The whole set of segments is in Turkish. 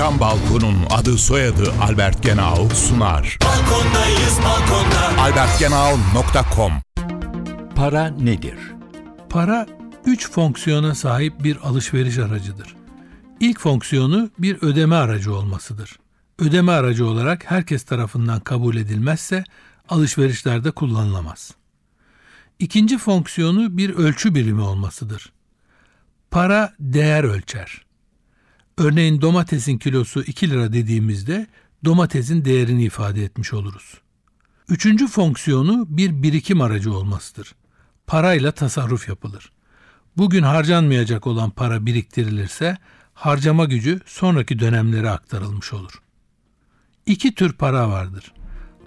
Cam Balkon'un adı soyadı Albert Genau sunar. Balkondayız balkonda. albertgenau.com Para nedir? Para üç fonksiyona sahip bir alışveriş aracıdır. İlk fonksiyonu bir ödeme aracı olmasıdır. Ödeme aracı olarak herkes tarafından kabul edilmezse alışverişlerde kullanılamaz. İkinci fonksiyonu bir ölçü birimi olmasıdır. Para değer ölçer. Örneğin domatesin kilosu 2 lira dediğimizde domatesin değerini ifade etmiş oluruz. Üçüncü fonksiyonu bir birikim aracı olmasıdır. Parayla tasarruf yapılır. Bugün harcanmayacak olan para biriktirilirse harcama gücü sonraki dönemlere aktarılmış olur. İki tür para vardır.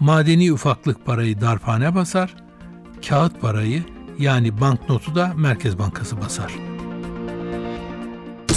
Madeni ufaklık parayı darphane basar, kağıt parayı yani banknotu da Merkez Bankası basar.